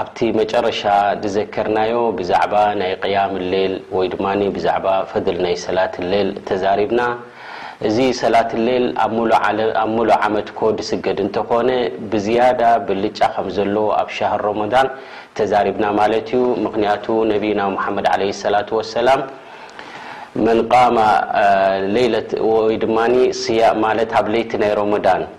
ኣብቲ መጨረሻ ዝዘከርናዮ ብዛዕባ ናይ ቂያም ሌል ወይ ድማ ብዛዕባ ፈድል ናይ ሰላት ሌል ተዛሪብና። እዚ ሰላት ሌል ኣብ ሙሉእ ዓመትኮ ዝስገድ እንተኾነ ብዝያዳ ብልጫ ከም ዘለዎ ኣብ ሻህር ሮሞዳን ተዛሪብና ማለት እዩ። ምኽንያቱ ነብይና ሙሓመድ ዓለይሂ ሰላቱ ወሰላም መን ቃመ ለይለት ወይ ድማ ስያም ማለት ኣብ ለይቲ ናይ ሮሞዳን፣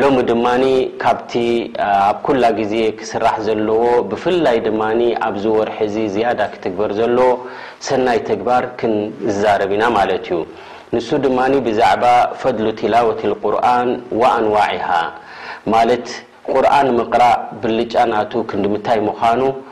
ሎሚ ድማ ካብቲ ኣብ ኩላ ግዜ ክስራሕ ዘለዎ ብፍላይ ድማ ኣብዚ ወርሒ እዚ ዝያዳ ክትግበር ዘለዎ ሰናይ ተግባር ክንዛረብ ኢና ማለት እዩ። ንሱ ድማ ብዛዕባ ፈድሉ ቲላወት ልቁርኣን ወኣንዋዒሃ ማለት ቁርኣን ምቅራእ ብልጫ ናቱ ክንድምታይ ምዃኑ፣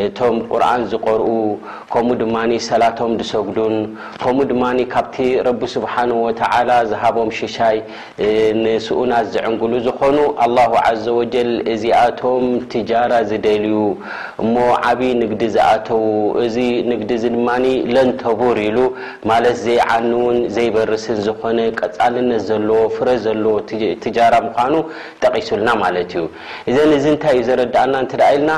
እቶም ቁርኣን ዝቀርኡ ከምኡ ድማ ሰላቶም ዝሰግዱን ከምኡ ድማ ካብቲ ረቢ ስብሓነሁ ወተዓላ ዝሃቦም ሽሻይ ንስኡናት ዝዕንግሉ ዝኾኑ ኣላሁ ዓዘ ወጀል እዚኣቶም ትጃራ ዝደልዩ እሞ ዓብዪ ንግዲ ዝኣተዉ እዚ ንግዲ እዚ ድማ ለን ተቡር ኢሉ ማለት ዘይዓንውን ዘይበርስን ዝኾነ ቀፃልነት ዘለዎ ፍረ ዘለዎ ትጃራ ምዃኑ ጠቒሱልና ማለት እዩ። እዘን እዚ እንታይ እዩ ዘረድኣና እንተ ኢልና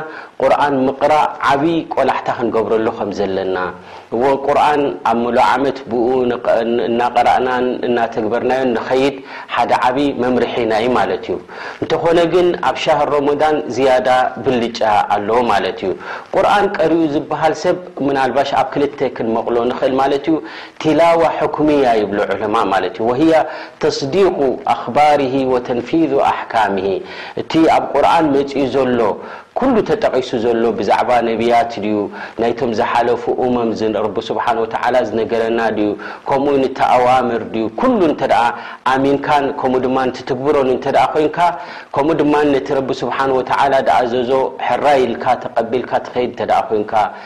ቁርኣን ምቕራእ ዓብዪ ቆላሕታ ክንገብረሉ ከም ዘለና እወ ቁርኣን ኣብ ምሉእ ዓመት ብኡ እናቐራእናን እናተግበርናዮን ንኸይድ ሓደ ዓብዪ መምርሒና እዩ ማለት እዩ እንተኾነ ግን ኣብ ሻህር ሮሞዳን ዝያዳ ብልጫ ኣለዎ ማለት እዩ ቁርኣን ቀሪኡ ዝበሃል ሰብ ምናልባሽ ኣብ ክልተ ክንመቕሎ ንኽእል ማለት እዩ ቲላዋ ሕኩምያ ይብሉ ዑለማእ ማለት እዩ። ወህያ ተስዲቁ ኣኽባሪሂ ወተንፊዙ ኣሕካሚሂ እቲ ኣብ ቁርኣን መጺኡ ዘሎ ኩሉ ተጠቒሱ ዘሎ ብዛዕባ ነብያት ድዩ ናይቶም ዝሓለፉ ኡመም ዝን ረቢ ስብሓን ወተዓላ ዝነገረና ድዩ ከምኡ ውን እቲ ኣዋምር ድዩ ኩሉ እንተ ኣሚንካን ከምኡ ድማ ትትግብሮን እንተ ኮይንካ ከምኡ ድማ ነቲ ረቢ ስብሓን ወተዓላ ዝኣዘዞ ሕራይ ኢልካ ተቐቢልካ ትኸይድ እንተ ኮይንካ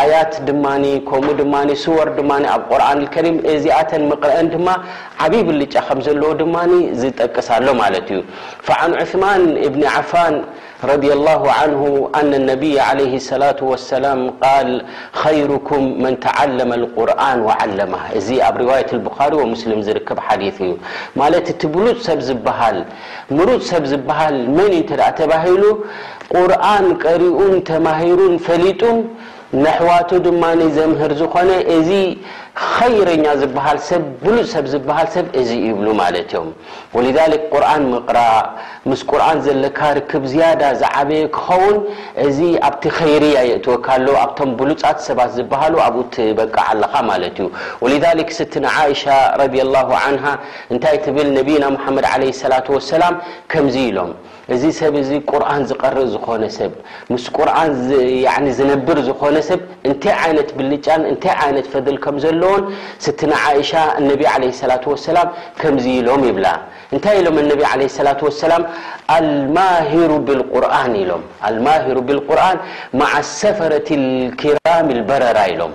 ኣያት ድማ ከምኡ ድማ ሱወር ድማ ኣብ ቁርኣን ኣልከሪም እዚኣተን ምቅረኣን ድማ ዓብይ ብልጫ ከም ዘለዎ ድማ ዝጠቅስ ኣሎ ማለት እዩ ፈዓን ዑስማን እብኒ ዓፋን ረድየ ላሁ ዓንሁ ኣነ ነቢይ ዓለይሂ ሰላቱ ወሰላም ቃል ኸይሩኩም መን ተዓለመ ኣልቁርኣን ወዓለማ እዚ ኣብ ሪዋየት ኣልቡኻሪ ወሙስሊም ዝርከብ ሓዲት እዩ ማለት እቲ ብሉፅ ሰብ ዝበሃል ምሩጽ ሰብ ዝበሃል መን እዩ እንተ ተባሂሉ፣ ቁርኣን ቀሪኡን ተማሂሩን ፈሊጡን ነሕዋቱ ድማ ዘምህር ዝኾነ እዚ ኸይረኛ ዝበሃል ሰብ ብሉጽ ሰብ ዝበሃል ሰብ እዚ እዩ ይብሉ ማለት እዮም። ወሊዛሊክ ቁርኣን ምቅራእ ምስ ቁርኣን ዘለካ ርክብ ዝያዳ ዝዓበየ ክኸውን እዚ ኣብቲ ኸይርያ የእትወካ ኣሎ ኣብቶም ብሉጻት ሰባት ዝበሃሉ ኣብኡ ትበቅዕ ኣለኻ ማለት እዩ። ወሊዛሊክ ስትና ዓኢሻ ረዲየላሁ ዓንሃ እንታይ ትብል ነብይና ሙሓመድ ዓለይሂ ሰላቱ ወሰላም ከምዚ ኢሎም እዚ ሰብ እዚ ቁርኣን ዝቀርእ ዝኾነ ሰብ ምስ ቁርኣን ያኒ ዝነብር ዝኾነ ሰብ እንታይ ዓይነት ብልጫን እንታይ ዓይነት ፈድል ከም ዘለዎን ስትና ዓኢሻ ነቢ ዓለይሂ ሰላቱ ወሰላም ከምዚ ኢሎም ይብላ እንታይ ኢሎም ነቢ ዓለይሂ ሰላቱ ወሰላም ኣልማሂሩ ብልቁርኣን ኢሎም ኣልማሂሩ ብልቁርኣን መዓ ሰፈረት ልኪራም ልበረራ ኢሎም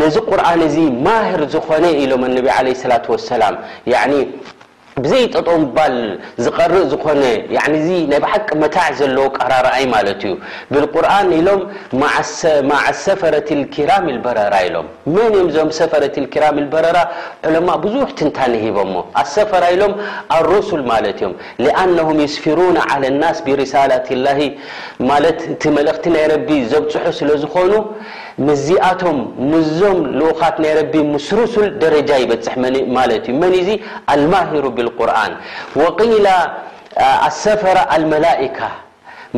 ነዚ ቁርኣን እዚ ማህር ዝኾነ ኢሎም ኣነቢ ዓለይሂ ሰላቱ ወሰላም ያዕኒ ብዘይ ጠጠው ምባል ዝቀርእ ዝኾነ ያዕኒ እዚ ናይ ብሓቂ መታዕ ዘለዎ ኣቀራርኣይ ማለት እዩ ብልቁርኣን ኢሎም ማዓ ኣሰፈረቲል ኪራሚል በረራ ኢሎም መን እዮም እዞም ሰፈረቲል ኪራሚል በረራ ዑለማእ ብዙሕ ትንታነ ሂቦሞ ኣሰፈራ ኢሎም ኣሩሱል ማለት እዮም ሊኣነሁም ዩስፊሩነ ዓለ ናስ ቢሪሳላቲላሂ ማለት እቲ መልእኽቲ ናይ ረቢ ዘብፅሑ ስለዝኾኑ ምስዚኣቶም ምስዞም ልኡኻት ናይ ረቢ ምስ ሩሱል ደረጃ ይበጽሕ መን ማለት እዩ መን እዚ ኣልማሂሩ ብልቁርኣን ወቂለ ኣሰፈረ ኣልመላኢካ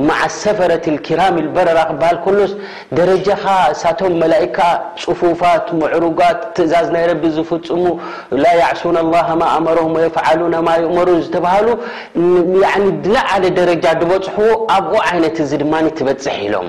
ማዓ ኣሰፈረት ልኪራም ልበረራ ክበሃል ከሎስ ደረጃኻ እሳቶም መላኢካ ጽፉፋት ምዕሩጋት ትእዛዝ ናይ ረቢ ዝፍጽሙ ላ ያዕሱነ ላሃ ማ ኣመሮም ወየፍዓሉነ ማ ይእመሩን ዝተብሃሉ ያኒ ዝለዓለ ደረጃ ድበጽሕዎ ኣብኡ ዓይነት እዚ ድማ ትበጽሕ ኢሎም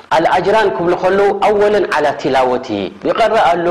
ኣልኣጅራን ክብሉ ከለዉ ኣወለን ዓላ ቲላወቲሂ ይቐረእ ኣሎ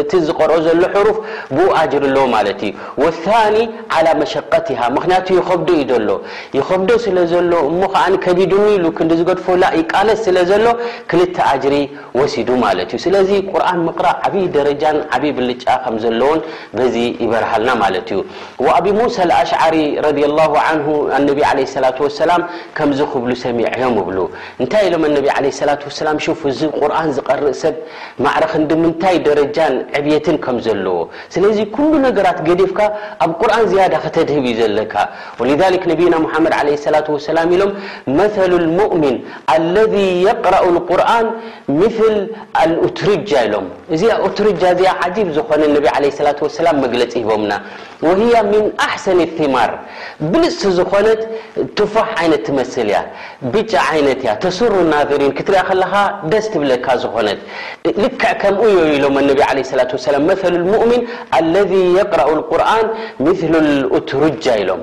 እቲ ዝቐርኦ ዘሎ ሕሩፍ ብኡ ኣጅሪ ኣለዎ ማለት እዩ ወሳኒ ዓላ መሸቀቲሃ ምኽንያቱ ይኸብዶ እዩ ዘሎ ይኸብዶ ስለ ዘሎ እሞ ከኣ ከቢዱኒ ኢሉ ክንዲ ዝገድፎ ላእ ይቃለስ ስለ ዘሎ ክልተ ኣጅሪ ወሲዱ ማለት እዩ ስለዚ ቁርኣን ምቕራእ ዓብዪ ደረጃን ዓብዪ ብልጫ ከም ዘለዎን በዚ ይበርሃልና ማለት እዩ ወኣቢ ሙሳ ኣልኣሽዓሪ ረዲየላሁ ዓንሁ ኣነቢ ዓለይሂ ሰላቱ ወሰላም ከምዚ ክብሉ ሰሚዐዮም እብሉ እንታይ ኢሎም ኣነቢ ዓለይሂ ሰላቱ ወሰላም ሹፍ እዚ ቁርኣን ዝቀርእ ሰብ ማዕረ ክንዲ ምንታይ ደረጃን ዕብየትን ከም ዘለዎ ስለዚ ኩሉ ነገራት ገዲፍካ ኣብ ቁርኣን ዝያዳ ከተድህብ እዩ ዘለካ ወሊዛሊክ ነቢዩና ሙሓመድ ዓለይሂ ሰላቱ ወሰላም ኢሎም መሰሉ ልሙእሚን ኣለዚ የቅረኡ ልቁርኣን ምሰል ኣልኡትርጃ ኢሎም እዚኣ ኡትርጃ እዚኣ ዓጂብ ዝኾነ ነቢ ዓለይሂ ሰላቱ ወሰላም መግለፂ ሂቦምና ወህያ ሚን ኣሕሰኒ ቲማር ብልጽቲ ዝኾነት ቱፋሕ ዓይነት ትመስል እያ ብጫ ዓይነት እያ ተሱሩ ናዝሪን ክትሪኣ ከለኻ ደስ ትብለካ ዝኾነት ልክዕ ከምኡ እዮ ኢሎመ ነቢ ዓለይሂ ሰላቱ ወሰላም መሰሉል ሙእሚን ኣለዚ የቅራኡል ቁርኣን ሚስሉል ኡትሩጃ ኢሎም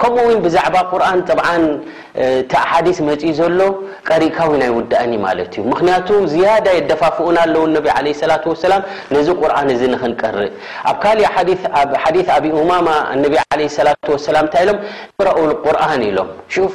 ከምኡ ውን ብዛዕባ ቁርኣን ጥብዓን እቲ ኣሓዲስ መጺኡ ዘሎ ቀሪእካ ውን ኣይውዳእን እዩ ማለት እዩ ምኽንያቱ ዝያዳ የደፋፍኡና ኣለዉ ነቢ ዓለይሂ ሰላቱ ወሰላም ነዚ ቁርኣን እዚ ንኽንቀርእ ኣብ ካሊእ ሓዲስ ኣብ ሓዲስ ኣቢ ኡማማ ኣነቢ ዓለይሂ ሰላቱ ወሰላም እንታይ ኢሎም እቅረኡል ቁርኣን ኢሎም ሹፍ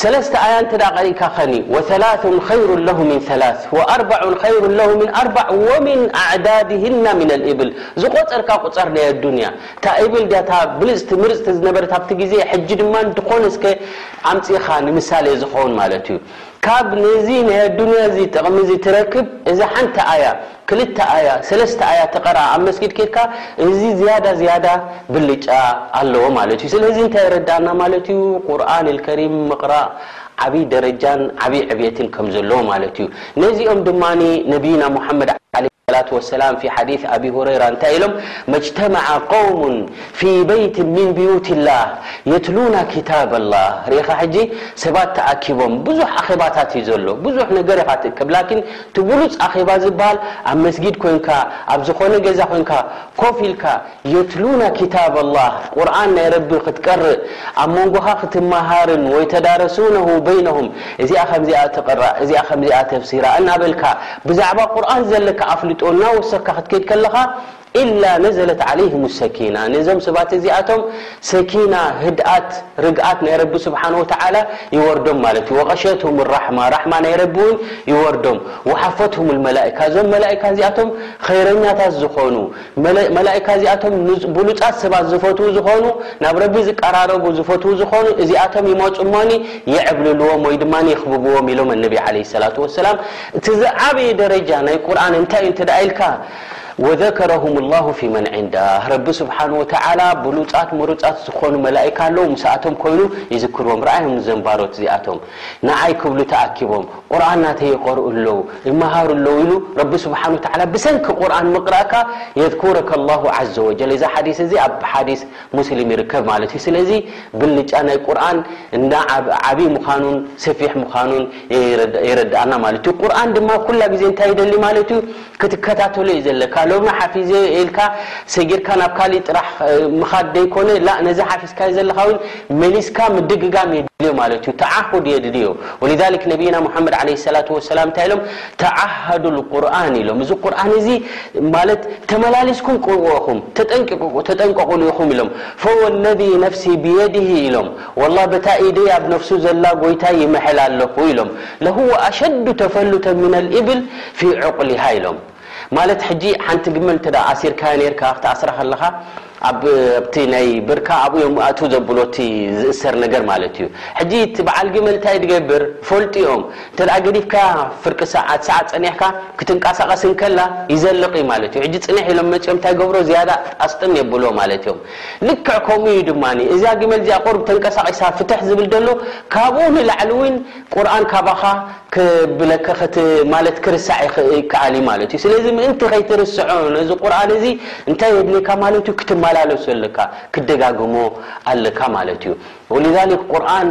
ሰለስተ ኣያ እንተ ቀሪእካ ከኒ ወሰላሱን ኸይሩን ለሁ ሚን ሰላስ ወኣርባዑን ኸይሩን ለሁ ሚን ኣርባዕ ወሚን ኣዕዳድህና ሚነል እብል ዝቖጸርካ ቁጸር ናይ ኣዱንያ እታ እብል ድያ እታ ብልጽቲ ምርጽቲ ዝነበረት ኣብቲ ግዜ ሕጂ ድማ እንተኾነ እስከ ኣምጺእኻ ንምሳሌ ዝኸውን ማለት እዩ ካብ ነዚ ናይ ኣዱንያ እዚ ጥቕሚ እዚ ትረክብ እዛ ሓንቲ ኣያ ክልተ ኣያ ሰለስተ ኣያ ተቐርኣ ኣብ መስጊድ ኬድካ እዚ ዝያዳ ዝያዳ ብልጫ ኣለዎ ማለት እዩ ስለዚ እንታይ የረድኣና ማለት እዩ ቁርኣን ኣልከሪም ምቕራእ ዓብይ ደረጃን ዓብይ ዕብየትን ከም ዘለዎ ማለት እዩ ነዚኦም ድማ ነብይና ሙሓመድ ዓለይሂ ሰላቱ ወሰላም ፊ ሓዲስ ኣቢ ሁረይራ እንታይ ኢሎም መጅተመዐ ቀውሙን ፊ በይትን ሚን ብዩቲ ላህ የትሉና ኪታበ ላህ ርኢኻ ሕጂ ሰባት ተኣኪቦም ብዙሕ ኣኼባታት እዩ ዘሎ ብዙሕ ነገር ኢኻ ትእከብ ላኪን እቲ ብሉጽ ኣኼባ ዝብሃል ኣብ መስጊድ ኮንካ ኣብ ዝኾነ ገዛ ኮንካ ኮፍ ኢልካ የትሉና ኪታበ ላህ ቁርኣን ናይ ረቢ ክትቀርእ ኣብ መንጎኻ ክትመሃርን ወይተዳረሱነሁ በይነሁም እዚኣ ከምዚኣ ትቕራእ እዚኣ ከምዚኣ ተፍሲራ እናበልካ ብዛዕባ ቁርኣን ዘለካ ኣፍልጦ እናወሰኽካ ክትከይድ ከለኻ ኢላ ነዘለት ዓለይህም ሰኪና ነዞም ሰባት እዚኣቶም ሰኪና ህድኣት ርግኣት ናይ ረቢ ስብሓነሁ ወተዓላ ይወርዶም ማለት እዩ ወቐሸየትሁም ራሕማ ራሕማ ናይ ረቢ እውን ይወርዶም ወሓፈትሁም መላኢካ እዞም መላኢካ እዚኣቶም ኸይረኛታት ዝኾኑ መላኢካ እዚኣቶም ብሉፃት ሰባት ዝፈትዉ ዝኾኑ ናብ ረቢ ዝቀራረቡ ዝፈትዉ ዝኾኑ እዚኣቶም ይመፁ እሞኒ የዕብልልዎም ወይ ድማ የኽብብዎም ኢሎም ኣነቢ ዓለይሂ ሰላቱ ወሰላም እቲ ዝዓበየ ደረጃ ናይ ቁርኣን እንታይ እዩ እንተደኣ ኢልካ ወዘከረሁም ላሁ ፊ መን ዒንዳህ ረቢ ስብሓን ወተዓላ ብሉፃት ምሩፃት ዝኾኑ መላኢካ ኣለዉ ምሳኣቶም ኮይኑ ይዝክርዎም ረኣዮም እዞም ባሮት እዚኣቶም ንዓይ ክብሉ ተኣኪቦም ቁርኣን ናተይ ይቐርኡ ኣለዉ ይመሃሩ ኣለዉ ኢሉ ረቢ ስብሓን ወተዓላ ብሰንኪ ቁርኣን ምቕራእካ የዝኩረከ ላሁ ዓዘ ወጀል እዚ ሓዲስ እዚ ኣብ ሓዲስ ሙስሊም ይርከብ ማለት እዩ ስለዚ ብልጫ ናይ ቁርኣን እንዳ ዓብዪ ምዃኑን ሰፊሕ ምዃኑን የረድኣና ማለት እዩ ቁርኣን ድማ ኩላ ግዜ እንታይ ይደሊ ማለት እዩ ክትከታተሎ እዩ ዘለካ ሎሚ ሓፊዘዮ ኢልካ ሰጊርካ ናብ ካሊእ ጥራሕ ምኻድ ደይኮነ ላእ ነዚ ሓፊዝካዮ ዘለኻ ውን መሊስካ ምድግጋም የድልዮ ማለት እዩ ተዓሁድ የድልዮ ወሊዛሊክ ነብይና ሙሓመድ ዓለይሂ ሰላቱ ወሰላም እንታይ ኢሎም ተዓሀዱ ልቁርኣን ኢሎም እዚ ቁርኣን እዚ ማለት ተመላሊስኩም ቅርኡ ኢኹም ተጠንቅቁ ተጠንቀቁሉ ኢኹም ኢሎም ፈወለዚ ነፍሲ ብየድሂ ኢሎም ወላሂ በታ ኢደይ ኣብ ነፍሱ ዘላ ጎይታይ ይምሕል ኣለኹ ኢሎም። ለሁወ ኣሸዱ ተፈሉተን ሚነል ኢብል ፊ ዑቅሊሃ ኢሎም። ማለት ሕጂ ሓንቲ ግመል እንተ ኣሲርካያ ኔርካ ክትኣስራ ከለኻ ኣብ ኣብቲ ናይ ብርካ ኣብኡ እዮም ኣእትው ዘብሎ እቲ ዝእሰር ነገር ማለት እዩ። ሕጂ እቲ በዓል ግመል እንታይ ድገብር ይፈልጡ እዮም እንተ ገዲፍካያ ፍርቂ ሰዓት ሰዓት ጸኒሕካ ክትንቃሳቀስ እንከላ ይዘልቅ እዩ ማለት እዩ። ሕጂ ጽንሕ ኢሎም መጺኦም እንታይ ገብሮ ዝያዳ ኣስጥም የብሎ ማለት እዮም። ልክዕ ከምኡ እዩ ድማ እዛ ግመል እዚኣ ቁርብ ተንቀሳቂሳ ፍትሕ ዝብል ደሎ ካብኡ ንላዕሊ እውን ቁርኣን ካባካ ክብለካ ክት ማለት ክርሳዕ ይክእ ይከኣል እዩ ማለት እዩ ስለዚ ምእንቲ ከይትርስዖ ነዚ ቁርኣን እዚ እንታይ የድልየካ ማለት እዩ ክትመላለሶ ኣለካ ክደጋግሞ ኣለካ ማለት እዩ ወሊዛሊክ ቁርኣን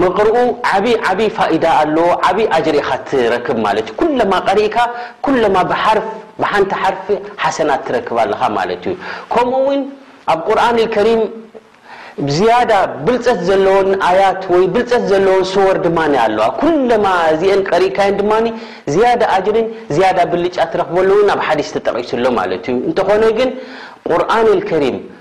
ምቕርኡ ዓቢ ዓቢ ፋኢዳ ኣሎዎ ዓቢ ኣጅሪ ኢኻ ትረክብ ማለት እዩ ኩለማ ቀሪእካ ኩለማ ብሓርፍ ብሓንቲ ሓርፍ ሓሰናት ትረክብ ኣለኻ ማለት እዩ ከምኡ ውን ኣብ ቁርኣን ኣልከሪም ዝያዳ ብልጸት ዘለወን ኣያት ወይ ብልጸት ዘለወን ሱወር ድማ ኣለዋ ኩለማ እዚኤን ቀሪእካየን ድማ ዝያዳ ኣጅርን ዝያዳ ብልጫ ትረኽበሉ ውን ኣብ ሓዲስ ተጠቒሱ ኣሎ ማለት እዩ እንተኾነ ግን ቁርኣን ኣልከሪም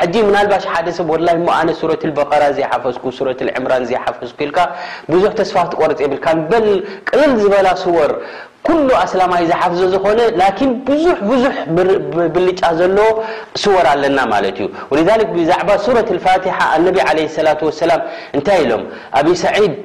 ሕጂ ምናልባሽ ሓደ ሰብ ወላይ እሞ ኣነ ሱረቱል በቀራ ዘይሓፈዝኩ ሱረቱል ዕምራን ዘይሓፈዝኩ ኢልካ ብዙሕ ተስፋ ክትቆርጽ የብልካን በል ቅልል ዝበላ ሱወር ኩሉ ኣስላማይ ዝሓፍዞ ዝኾነ ላኪን ብዙሕ ብዙሕ ብልጫ ዘለዎ ሱወር ኣለና ማለት እዩ ወሊዛሊክ ብዛዕባ ሱረቱል ፋቲሓ ኣነቢ ዓለይሂ ሰላቱ ወሰላም እንታይ ኢሎም ኣቢ ሰዒድ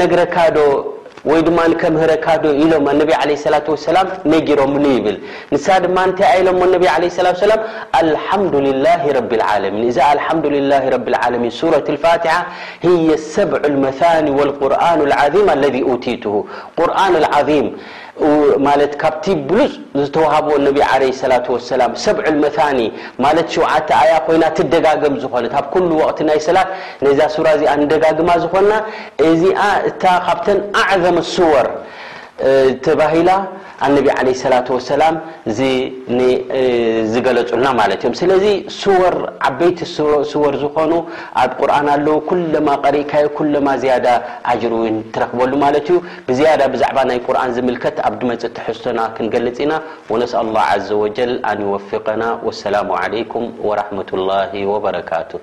لر ነካዶ وي ما كر ل انبي عليه الصلاة ولسلام نرمن يبل ن ما ل ني عليه اللة وسلم الحمدلله رب العالمين الحمدلله ربالعالمين سورة الفاتحة هي سبع المثاني والقرآن العظيم الذي اتيته قرآن العظيم ማለት ካብቲ ብሉጽ ዝተዋሃቦ ነቢ ዓለይሂ ሰላቱ ወሰላም ሰብዑል መታኒ ማለት ሸውዓተ ኣያ ኮይና ትደጋገም ዝኾነት ኣብ ኩሉ ወቕቲ ናይ ሰላት ነዛ ሱራ እዚኣ ንደጋግማ ዝኾንና እዚኣ እታ ካብተን ኣዕዘመ ሱወር ተባሂላ ኣነቢ ዓለይሂ ሰላቱ ወሰላም ዝገለጹልና ማለት እዮም ስለዚ ሱወር ዓበይቲ ሱወር ዝኾኑ ኣብ ቁርኣን ኣለዉ ኩለማ ቀሪእካዮ ኩለማ ዝያዳ ኣጅር እውን ትረኽበሉ ማለት እዩ ብዝያዳ ብዛዕባ ናይ ቁርኣን ዝምልከት ኣብ ድመጽእ ትሕዝቶና ክንገልጽ ኢና ወነስኣሉ ኣላህ ዓዘ ወጀል ኣን ይወፊቀና ወሰላሙ ዓለይኩም ወራሕመቱላሂ ወበረካቱህ።